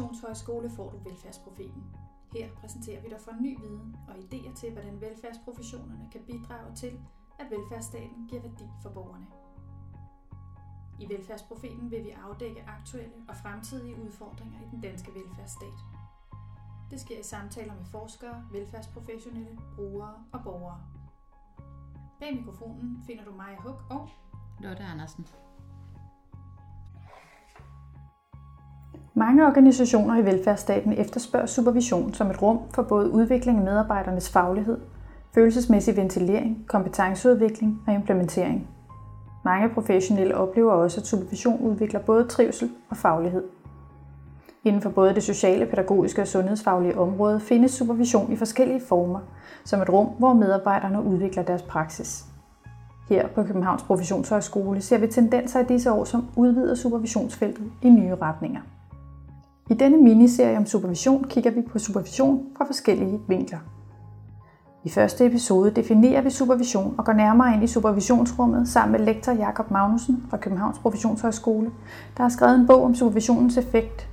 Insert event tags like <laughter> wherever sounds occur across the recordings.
professionshøjskole får du Velfærdsprofeten. Her præsenterer vi dig for ny viden og idéer til, hvordan velfærdsprofessionerne kan bidrage til, at velfærdsstaten giver værdi for borgerne. I Velfærdsprofeten vil vi afdække aktuelle og fremtidige udfordringer i den danske velfærdsstat. Det sker i samtaler med forskere, velfærdsprofessionelle, brugere og borgere. Bag mikrofonen finder du Maja Huk og Lotte Andersen. Mange organisationer i velfærdsstaten efterspørger supervision som et rum for både udvikling af medarbejdernes faglighed, følelsesmæssig ventilering, kompetenceudvikling og implementering. Mange professionelle oplever også, at supervision udvikler både trivsel og faglighed. Inden for både det sociale, pædagogiske og sundhedsfaglige område findes supervision i forskellige former, som et rum, hvor medarbejderne udvikler deres praksis. Her på Københavns Professionshøjskole ser vi tendenser i disse år, som udvider supervisionsfeltet i nye retninger. I denne miniserie om supervision kigger vi på supervision fra forskellige vinkler. I første episode definerer vi supervision og går nærmere ind i supervisionsrummet sammen med lektor Jakob Magnussen fra Københavns Professionshøjskole, der har skrevet en bog om supervisionens effekt,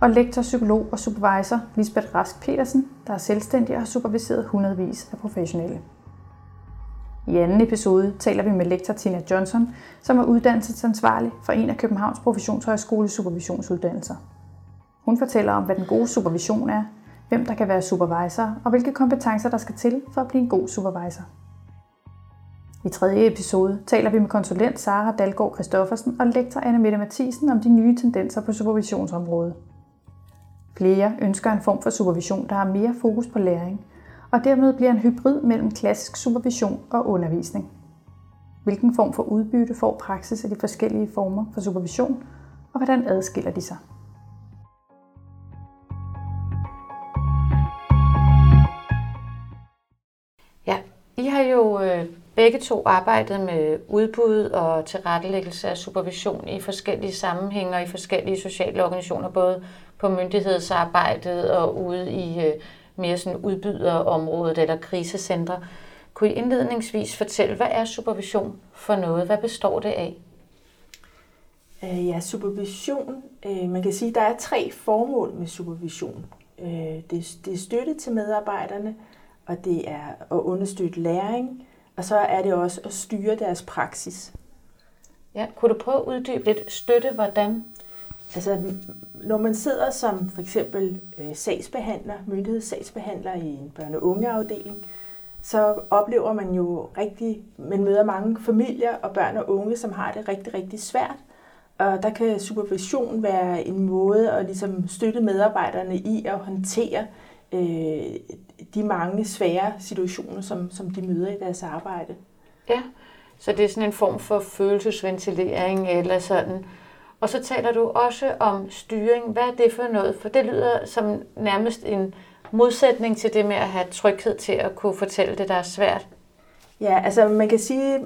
og lektor, psykolog og supervisor Lisbeth Rask Petersen, der er selvstændig og har superviseret hundredvis af professionelle. I anden episode taler vi med lektor Tina Johnson, som er uddannelsesansvarlig for en af Københavns Professionshøjskoles supervisionsuddannelser. Hun fortæller om, hvad den gode supervision er, hvem der kan være supervisor og hvilke kompetencer der skal til for at blive en god supervisor. I tredje episode taler vi med konsulent Sara Dalgaard Christoffersen og lektor Anne Mette Mathisen om de nye tendenser på supervisionsområdet. Flere ønsker en form for supervision, der har mere fokus på læring, og dermed bliver en hybrid mellem klassisk supervision og undervisning. Hvilken form for udbytte får praksis af de forskellige former for supervision, og hvordan adskiller de sig? Begge to arbejdede med udbud og tilrettelæggelse af supervision i forskellige sammenhænge og i forskellige sociale organisationer, både på myndighedsarbejdet og ude i øh, mere sådan udbyderområdet eller krisecentre. Kunne I indledningsvis fortælle, hvad er supervision for noget? Hvad består det af? Øh, ja, supervision. Øh, man kan sige, at der er tre formål med supervision. Det, det er støtte til medarbejderne, og det er at understøtte læring, og så er det også at styre deres praksis. Ja, kunne du prøve at uddybe lidt støtte, hvordan? Altså, når man sidder som for eksempel øh, sagsbehandler, myndighedssagsbehandler i en børne- og ungeafdeling, så oplever man jo rigtig, man møder mange familier og børn og unge, som har det rigtig, rigtig svært. Og der kan supervision være en måde at ligesom støtte medarbejderne i at håndtere øh, de mange svære situationer, som, som de møder i deres arbejde. Ja, så det er sådan en form for følelsesventilering eller sådan. Og så taler du også om styring. Hvad er det for noget? For det lyder som nærmest en modsætning til det med at have tryghed til at kunne fortælle det, der er svært. Ja, altså man kan sige,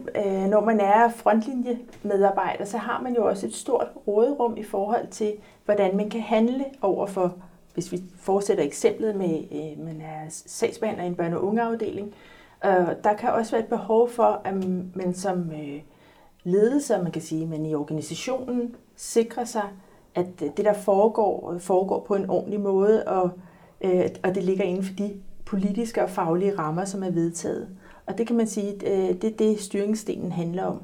når man er frontlinjemedarbejder, så har man jo også et stort råderum i forhold til, hvordan man kan handle over for hvis vi fortsætter eksemplet med, øh, man er sagsbehandler i en børne- og ungeafdeling, øh, der kan også være et behov for, at man som øh, ledelse, man kan sige, men i organisationen sikrer sig, at øh, det, der foregår, øh, foregår på en ordentlig måde, og, øh, og det ligger inden for de politiske og faglige rammer, som er vedtaget. Og det kan man sige, det er det, styringsstenen handler om.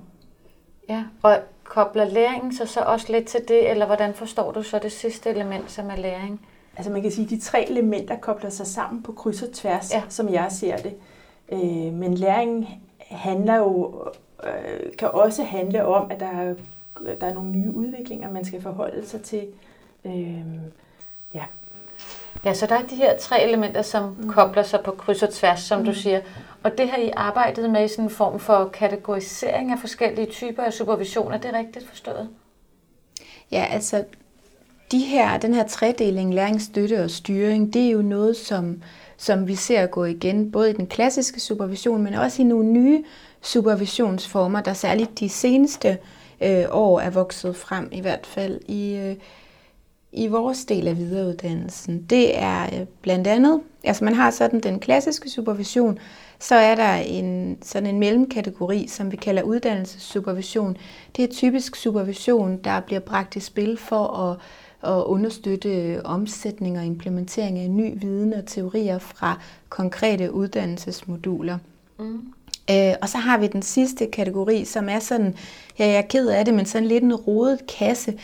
Ja, og kobler læringen så, så også lidt til det, eller hvordan forstår du så det sidste element, som er læring? Altså man kan sige, at de tre elementer kobler sig sammen på kryds og tværs, ja. som jeg ser det. Øh, men læring handler jo, øh, kan også handle om, at der er, der er nogle nye udviklinger, man skal forholde sig til. Øh, ja. Ja, så der er de her tre elementer, som mm. kobler sig på kryds og tværs, som mm. du siger. Og det har I arbejdet med i sådan en form for kategorisering af forskellige typer af supervision. Er det rigtigt forstået? Ja, altså de her, den her tredeling, læringsstøtte og styring, det er jo noget, som, som vi ser gå igen, både i den klassiske supervision, men også i nogle nye supervisionsformer, der særligt de seneste øh, år er vokset frem, i hvert fald i, øh, i vores del af videreuddannelsen, det er øh, blandt andet, altså man har sådan den klassiske supervision, så er der en, sådan en mellemkategori, som vi kalder uddannelsessupervision. Det er typisk supervision, der bliver bragt i spil for at, at understøtte omsætning og implementering af ny viden og teorier fra konkrete uddannelsesmoduler. Mm. Øh, og så har vi den sidste kategori, som er sådan, ja, jeg er ked af det, men sådan lidt en rodet kasse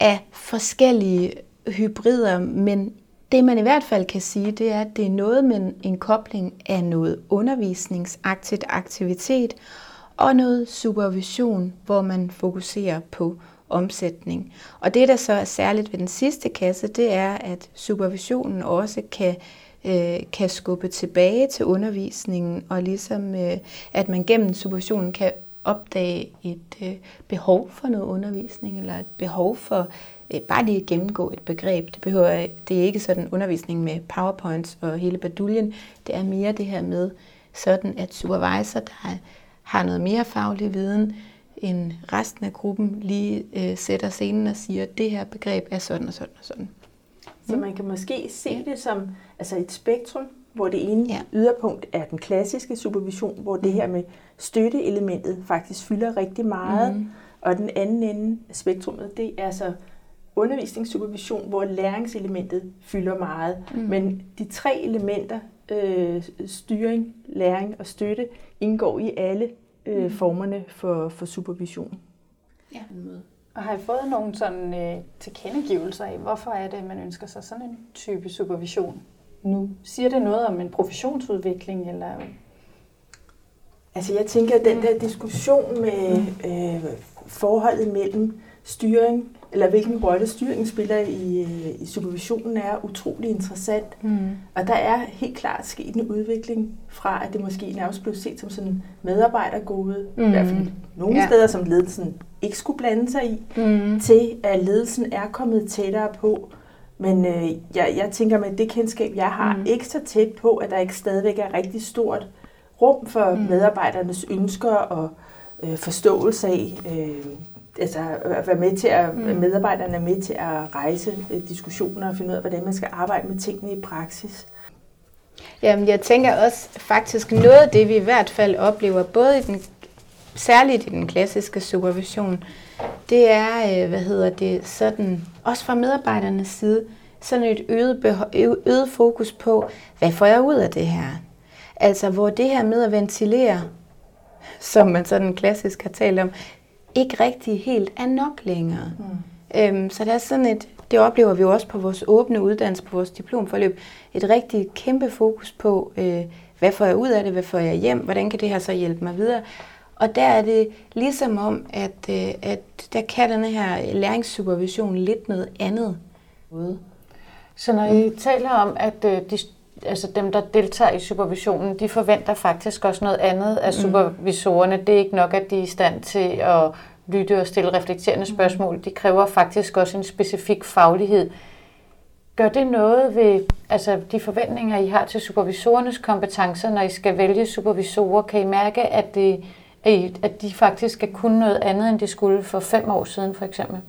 af forskellige hybrider, men det man i hvert fald kan sige, det er, at det er noget med en kobling af noget undervisningsagtigt aktivitet og noget supervision, hvor man fokuserer på omsætning. Og det, der så er særligt ved den sidste kasse, det er, at supervisionen også kan øh, kan skubbe tilbage til undervisningen, og ligesom øh, at man gennem supervisionen kan opdage et øh, behov for noget undervisning, eller et behov for øh, bare lige at gennemgå et begreb. Det, behøver, det er ikke sådan undervisning med powerpoints og hele baduljen. Det er mere det her med sådan, at supervisor, der har noget mere faglig viden, end resten af gruppen lige øh, sætter scenen og siger, at det her begreb er sådan og sådan og sådan. Så man kan måske se det som altså et spektrum, hvor det ene ja. yderpunkt er den klassiske supervision, hvor det her med støtteelementet faktisk fylder rigtig meget, mm. og den anden ende af spektrummet, det er så undervisningssupervision, hvor læringselementet fylder meget. Mm. Men de tre elementer, øh, styring, læring og støtte, indgår i alle øh, mm. formerne for, for supervision. Ja. Og har I fået nogle sådan øh, tilkendegivelser af, hvorfor er det, at man ønsker sig sådan en type supervision nu? Siger det noget om en professionsudvikling, eller Altså jeg tænker, at den der diskussion med øh, forholdet mellem styring, eller hvilken rolle styringen spiller i, øh, i supervisionen, er utrolig interessant. Mm. Og der er helt klart sket en udvikling fra, at det måske nærmest blev set som sådan medarbejdergode, mm. i hvert fald nogle ja. steder, som ledelsen ikke skulle blande sig i, mm. til at ledelsen er kommet tættere på. Men øh, jeg, jeg tænker med det kendskab, jeg har, mm. ikke så tæt på, at der ikke stadigvæk er rigtig stort rum for mm. medarbejdernes ønsker og øh, forståelse af, øh, altså at være med til at, mm. medarbejderne er med til at rejse øh, diskussioner og finde ud af, hvordan man skal arbejde med tingene i praksis. Jamen, jeg tænker også faktisk noget af det, vi i hvert fald oplever, både i den, særligt i den klassiske supervision, det er, øh, hvad hedder det, sådan, også fra medarbejdernes side, sådan et øget, øget fokus på, hvad får jeg ud af det her? Altså, hvor det her med at ventilere, som man sådan klassisk har talt om, ikke rigtig helt er nok længere. Mm. Øhm, så det er sådan et, det oplever vi jo også på vores åbne uddannelse, på vores diplomforløb, et rigtig kæmpe fokus på, øh, hvad får jeg ud af det, hvad får jeg hjem, hvordan kan det her så hjælpe mig videre. Og der er det ligesom om, at, øh, at der kan den her læringssupervision lidt noget andet. Så når I taler om, at øh, de, altså dem, der deltager i supervisionen, de forventer faktisk også noget andet af mm. supervisorerne. Det er ikke nok, at de er i stand til at lytte og stille reflekterende mm. spørgsmål. De kræver faktisk også en specifik faglighed. Gør det noget ved altså, de forventninger, I har til supervisorernes kompetencer, når I skal vælge supervisorer? Kan I mærke, at, det, at de faktisk skal kunne noget andet, end de skulle for fem år siden, for eksempel?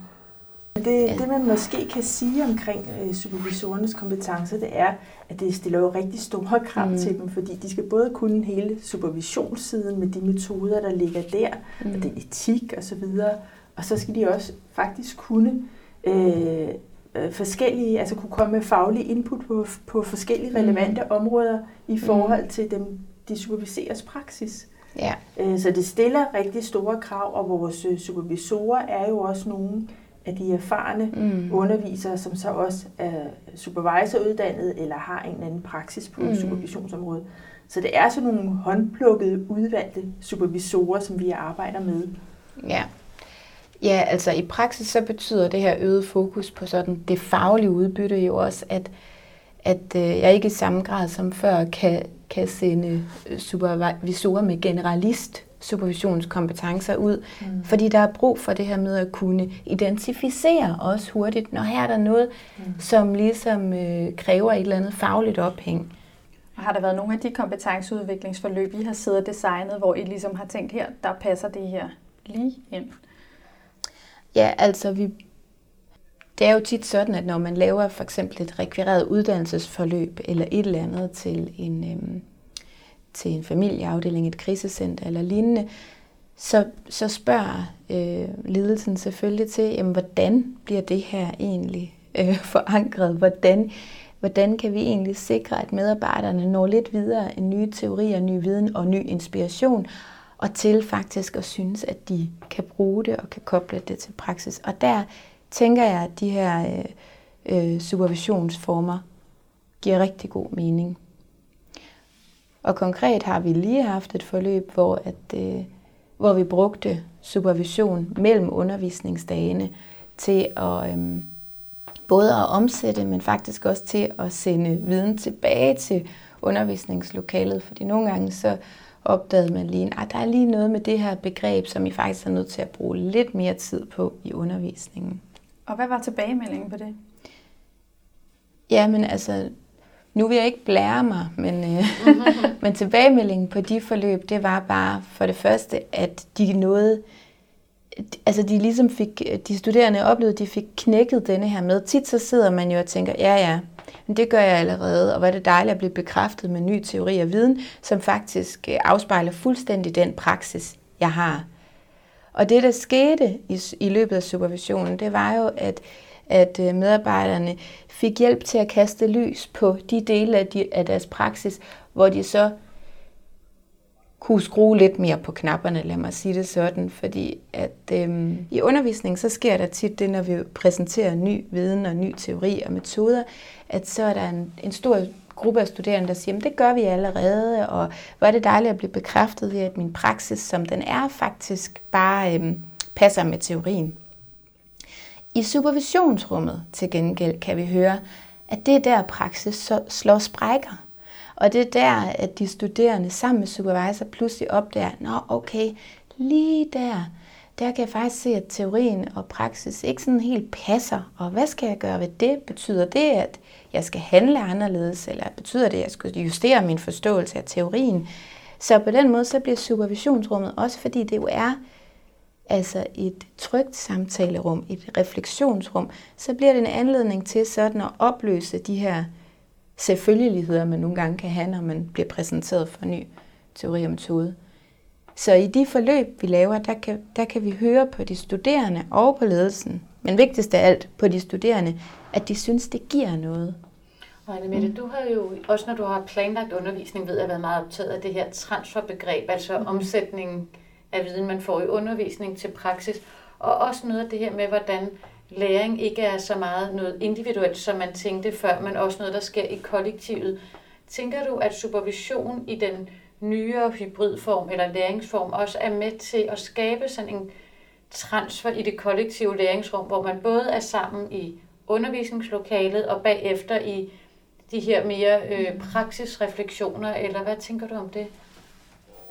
Det, det man måske kan sige omkring øh, supervisorernes kompetencer, det er, at det stiller jo rigtig store krav mm. til dem, fordi de skal både kunne hele supervisionssiden med de metoder, der ligger der, mm. og det etik osv., og, så videre, og så skal de også faktisk kunne øh, øh, forskellige, altså kunne komme med faglige input på, på forskellige mm. relevante mm. områder i forhold mm. til dem, de superviseres praksis. Ja. Øh, så det stiller rigtig store krav, og vores øh, supervisorer er jo også nogle, af de erfarne mm. undervisere, som så også er supervisoruddannet eller har en eller anden praksis på mm. supervisionsområdet. Så det er sådan nogle håndplukkede, udvalgte supervisorer, som vi arbejder med. Ja. Ja, altså i praksis så betyder det her øget fokus på sådan det faglige udbytte jo også, at, at øh, jeg ikke i samme grad som før kan, kan sende supervisorer med generalist supervisionskompetencer ud, mm. fordi der er brug for det her med at kunne identificere os hurtigt, når her er der noget, mm. som ligesom øh, kræver et eller andet fagligt ophæng. Og har der været nogle af de kompetenceudviklingsforløb, I har siddet og designet, hvor I ligesom har tænkt, her, der passer det her lige ind? Ja, altså vi, det er jo tit sådan, at når man laver for eksempel et rekvireret uddannelsesforløb eller et eller andet til en, øhm, til en familieafdeling, et krisecenter eller lignende, så, så spørger øh, ledelsen selvfølgelig til, jamen, hvordan bliver det her egentlig øh, forankret? Hvordan, hvordan kan vi egentlig sikre, at medarbejderne når lidt videre en nye teorier, ny viden og ny inspiration, og til faktisk at synes, at de kan bruge det og kan koble det til praksis. Og der tænker jeg, at de her øh, øh, supervisionsformer giver rigtig god mening. Og konkret har vi lige haft et forløb, hvor, at, øh, hvor vi brugte supervision mellem undervisningsdagene til at øh, både at omsætte, men faktisk også til at sende viden tilbage til undervisningslokalet. Fordi nogle gange så opdagede man lige, at der er lige noget med det her begreb, som I faktisk er nødt til at bruge lidt mere tid på i undervisningen. Og hvad var tilbagemeldingen på det? Ja, men altså, nu vil jeg ikke blære mig, men, øh, <laughs> men tilbagemeldingen på de forløb, det var bare for det første, at de nåede, altså de ligesom fik, de studerende oplevede, de fik knækket denne her med. Tit så sidder man jo og tænker, ja ja, men det gør jeg allerede, og hvor er det dejligt at blive bekræftet med ny teori og viden, som faktisk øh, afspejler fuldstændig den praksis, jeg har. Og det, der skete i, i løbet af supervisionen, det var jo, at, at øh, medarbejderne fik hjælp til at kaste lys på de dele af, de, af deres praksis, hvor de så kunne skrue lidt mere på knapperne, lad mig sige det sådan, fordi at øhm, i undervisningen, så sker der tit det, når vi præsenterer ny viden og ny teori og metoder, at så er der en, en stor gruppe af studerende, der siger, at det gør vi allerede, og hvor er det dejligt at blive bekræftet i, at min praksis, som den er, faktisk bare øhm, passer med teorien. I supervisionsrummet til gengæld kan vi høre, at det er der praksis slår sprækker. Og det er der, at de studerende sammen med supervisor pludselig opdager, nå okay, lige der, der kan jeg faktisk se, at teorien og praksis ikke sådan helt passer. Og hvad skal jeg gøre ved det? Betyder det, at jeg skal handle anderledes, eller betyder det, at jeg skal justere min forståelse af teorien? Så på den måde, så bliver supervisionsrummet også, fordi det jo er altså et trygt samtalerum, et refleksionsrum, så bliver det en anledning til sådan at opløse de her selvfølgeligheder, man nogle gange kan have, når man bliver præsenteret for ny teori og metode. Så i de forløb, vi laver, der kan, der kan vi høre på de studerende og på ledelsen, men vigtigst af alt på de studerende, at de synes, det giver noget. Og Annemette, du har jo, også når du har planlagt undervisning, ved jeg været meget optaget af det her transferbegreb, altså mm. omsætningen af viden, man får i undervisning til praksis, og også noget af det her med, hvordan læring ikke er så meget noget individuelt, som man tænkte før, men også noget, der sker i kollektivet. Tænker du, at supervision i den nyere hybridform eller læringsform også er med til at skabe sådan en transfer i det kollektive læringsrum, hvor man både er sammen i undervisningslokalet og bagefter i de her mere øh, praksisrefleksioner, eller hvad tænker du om det?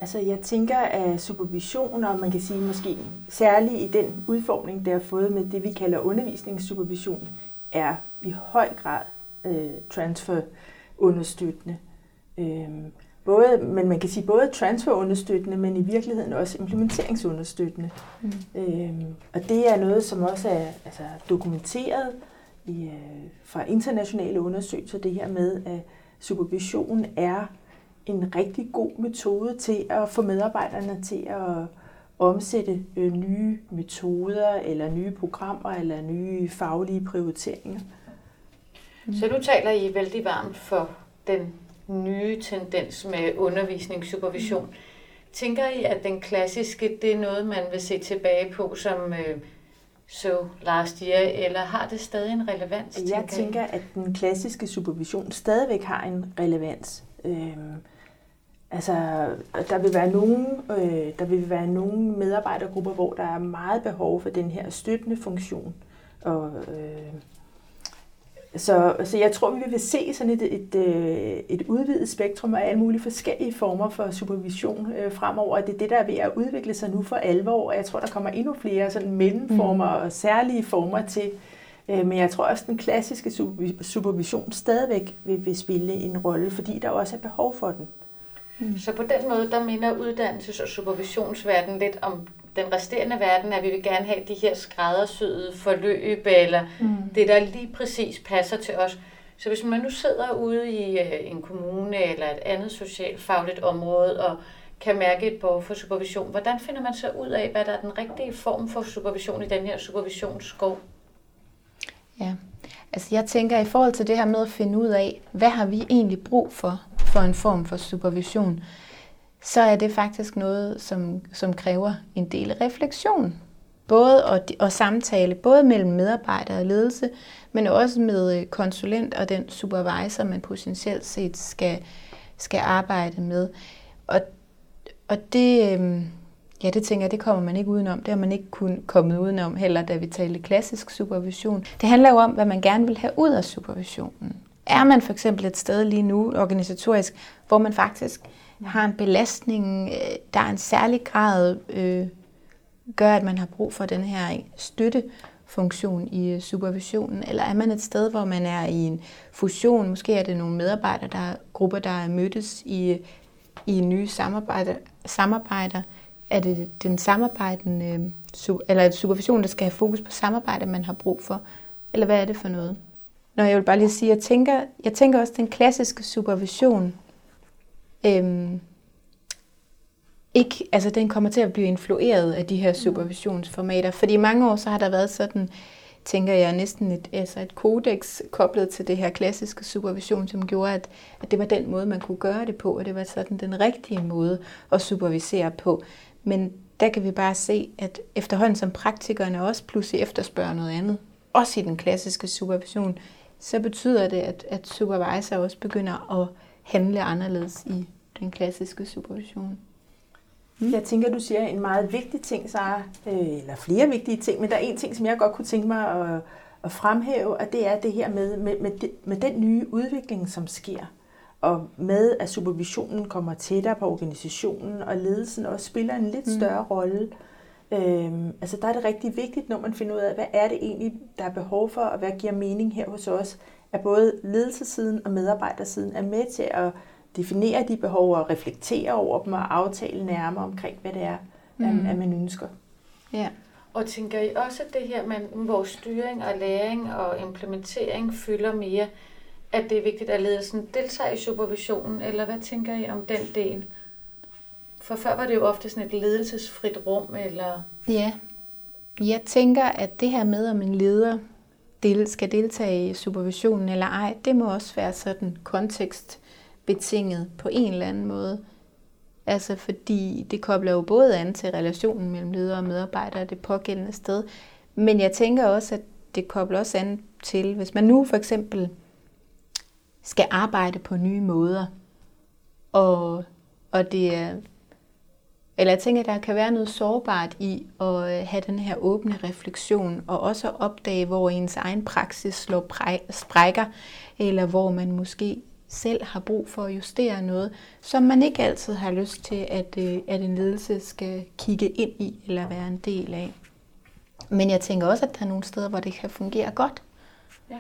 Altså jeg tænker, at supervision, og man kan sige måske særligt i den udformning, der er fået med det, vi kalder undervisningssupervision, er i høj grad øh, transferunderstøttende. Øh, både, men man kan sige både transferunderstøttende, men i virkeligheden også implementeringsunderstøttende. Mm. Øh, og det er noget, som også er altså, dokumenteret i, øh, fra internationale undersøgelser, det her med, at supervision er en rigtig god metode til at få medarbejderne til at omsætte øh, nye metoder, eller nye programmer, eller nye faglige prioriteringer. Så du taler I vældig varmt for den nye tendens med undervisningssupervision. Tænker I, at den klassiske, det er noget, man vil se tilbage på som øh, so last year, eller har det stadig en relevans? Jeg tænker, at den klassiske supervision stadigvæk har en relevans. Øhm, Altså, der vil være nogle, øh, der vil være nogle medarbejdergrupper, hvor der er meget behov for den her støttende funktion. Og, øh, så, så jeg tror, vi vil se sådan et, et, øh, et udvidet spektrum af alle mulige forskellige former for supervision øh, fremover. Det er det, der er ved at udvikle sig nu for alvor, og jeg tror, der kommer endnu flere sådan mellemformer mm. og særlige former til. Øh, men jeg tror også, den klassiske supervision stadigvæk vil, vil spille en rolle, fordi der også er behov for den. Mm. Så på den måde, der minder uddannelses- og supervisionsverden lidt om den resterende verden, at vi vil gerne have de her skræddersyede forløb, eller mm. det, der lige præcis passer til os. Så hvis man nu sidder ude i øh, en kommune eller et andet socialfagligt område og kan mærke et behov for supervision, hvordan finder man så ud af, hvad der er den rigtige form for supervision i den her supervisionsskov? Ja, altså jeg tænker i forhold til det her med at finde ud af, hvad har vi egentlig brug for, for en form for supervision, så er det faktisk noget, som, som kræver en del refleksion. Både og, og samtale, både mellem medarbejdere og ledelse, men også med øh, konsulent og den supervisor, man potentielt set skal, skal arbejde med. Og, og det, øh, ja, det tænker jeg, det kommer man ikke udenom. Det har man ikke kun kommet udenom heller, da vi talte klassisk supervision. Det handler jo om, hvad man gerne vil have ud af supervisionen. Er man for eksempel et sted lige nu organisatorisk, hvor man faktisk har en belastning, øh, der er en særlig grad øh, gør, at man har brug for den her støttefunktion i øh, supervisionen? Eller er man et sted, hvor man er i en fusion? Måske er det nogle medarbejdere, der er grupper, der er mødtes i, i nye samarbejder, samarbejder. Er det den samarbejdende, øh, eller supervision, der skal have fokus på samarbejde, man har brug for? Eller hvad er det for noget? Når jeg vil bare lige sige, jeg tænker, jeg tænker også, den klassiske supervision, øhm, ikke, altså den kommer til at blive influeret af de her supervisionsformater. Fordi i mange år så har der været sådan, tænker jeg, næsten et, altså et kodex koblet til det her klassiske supervision, som gjorde, at, at det var den måde, man kunne gøre det på, og det var sådan den rigtige måde at supervisere på. Men der kan vi bare se, at efterhånden som praktikerne også pludselig efterspørger noget andet, også i den klassiske supervision, så betyder det, at, at supervisor også begynder at handle anderledes i den klassiske supervision. Mm. Jeg tænker, du siger en meget vigtig ting, Sara, øh, eller flere vigtige ting, men der er en ting, som jeg godt kunne tænke mig at, at fremhæve, og det er det her med, med, med, med den nye udvikling, som sker, og med at supervisionen kommer tættere på organisationen, og ledelsen også spiller en lidt mm. større mm. rolle. Øhm, altså der er det rigtig vigtigt, når man finder ud af, hvad er det egentlig, der er behov for, og hvad giver mening her hos os, at både ledelsesiden og medarbejdersiden er med til at definere de behov og reflektere over dem og aftale nærmere omkring, hvad det er, mm. at man ønsker. Ja. Og tænker I også, at det her med, hvor styring og læring og implementering fylder mere, at det er vigtigt, at ledelsen deltager i supervisionen, eller hvad tænker I om den del? For før var det jo ofte sådan et ledelsesfrit rum, eller... Ja, jeg tænker, at det her med, om en leder del, skal deltage i supervisionen eller ej, det må også være sådan kontekst betinget på en eller anden måde. Altså fordi det kobler jo både an til relationen mellem leder og medarbejdere det pågældende sted, men jeg tænker også, at det kobler også an til, hvis man nu for eksempel skal arbejde på nye måder, og, og det er eller jeg tænker, at der kan være noget sårbart i at øh, have den her åbne refleksion, og også at opdage, hvor ens egen praksis slår sprækker, eller hvor man måske selv har brug for at justere noget, som man ikke altid har lyst til, at, øh, at en ledelse skal kigge ind i eller være en del af. Men jeg tænker også, at der er nogle steder, hvor det kan fungere godt. Ja.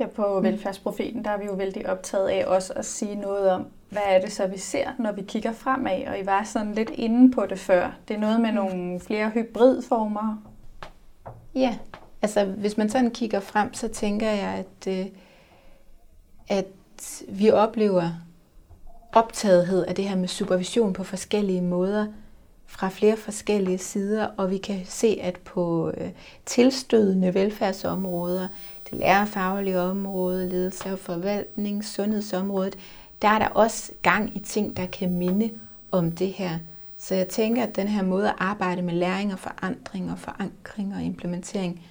Her på Velfærdsprofeten, der er vi jo vældig optaget af også at sige noget om, hvad er det så, vi ser, når vi kigger fremad? Og I var sådan lidt inde på det før. Det er noget med nogle flere hybridformer. Ja, altså hvis man sådan kigger frem, så tænker jeg, at, øh, at vi oplever optagethed af det her med supervision på forskellige måder fra flere forskellige sider, og vi kan se, at på øh, tilstødende velfærdsområder, det lærerfaglige område, ledelse og forvaltning, sundhedsområdet, der er der også gang i ting, der kan minde om det her. Så jeg tænker, at den her måde at arbejde med læring og forandring og forankring og implementering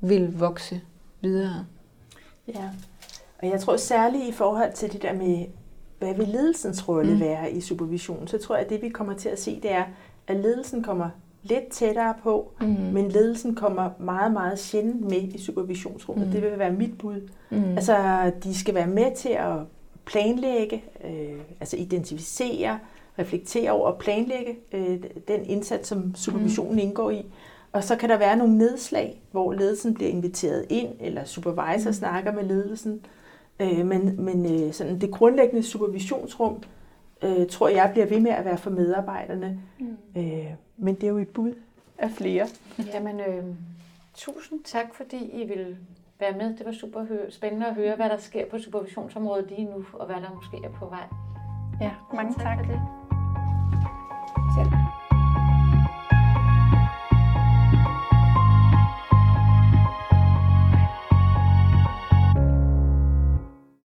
vil vokse videre. Ja, og jeg tror særligt i forhold til det der med, hvad vil ledelsens rolle mm. være i supervision, så tror jeg, at det vi kommer til at se, det er, at ledelsen kommer lidt tættere på, mm. men ledelsen kommer meget, meget sjældent med i supervisionsrummet. Mm. Det vil være mit bud. Mm. Altså, de skal være med til at planlægge, øh, altså identificere, reflektere over og planlægge øh, den indsats, som supervisionen mm. indgår i. Og så kan der være nogle nedslag, hvor ledelsen bliver inviteret ind, eller supervisor mm. snakker med ledelsen. Øh, men men øh, sådan det grundlæggende supervisionsrum øh, tror jeg bliver ved med at være for medarbejderne. Mm. Øh, men det er jo et bud af flere. <laughs> Jamen, øh, tusind tak, fordi I vil være med. Det var super spændende at høre, hvad der sker på supervisionsområdet lige nu, og hvad der måske er på vej. Ja, mange tak. tak. For det.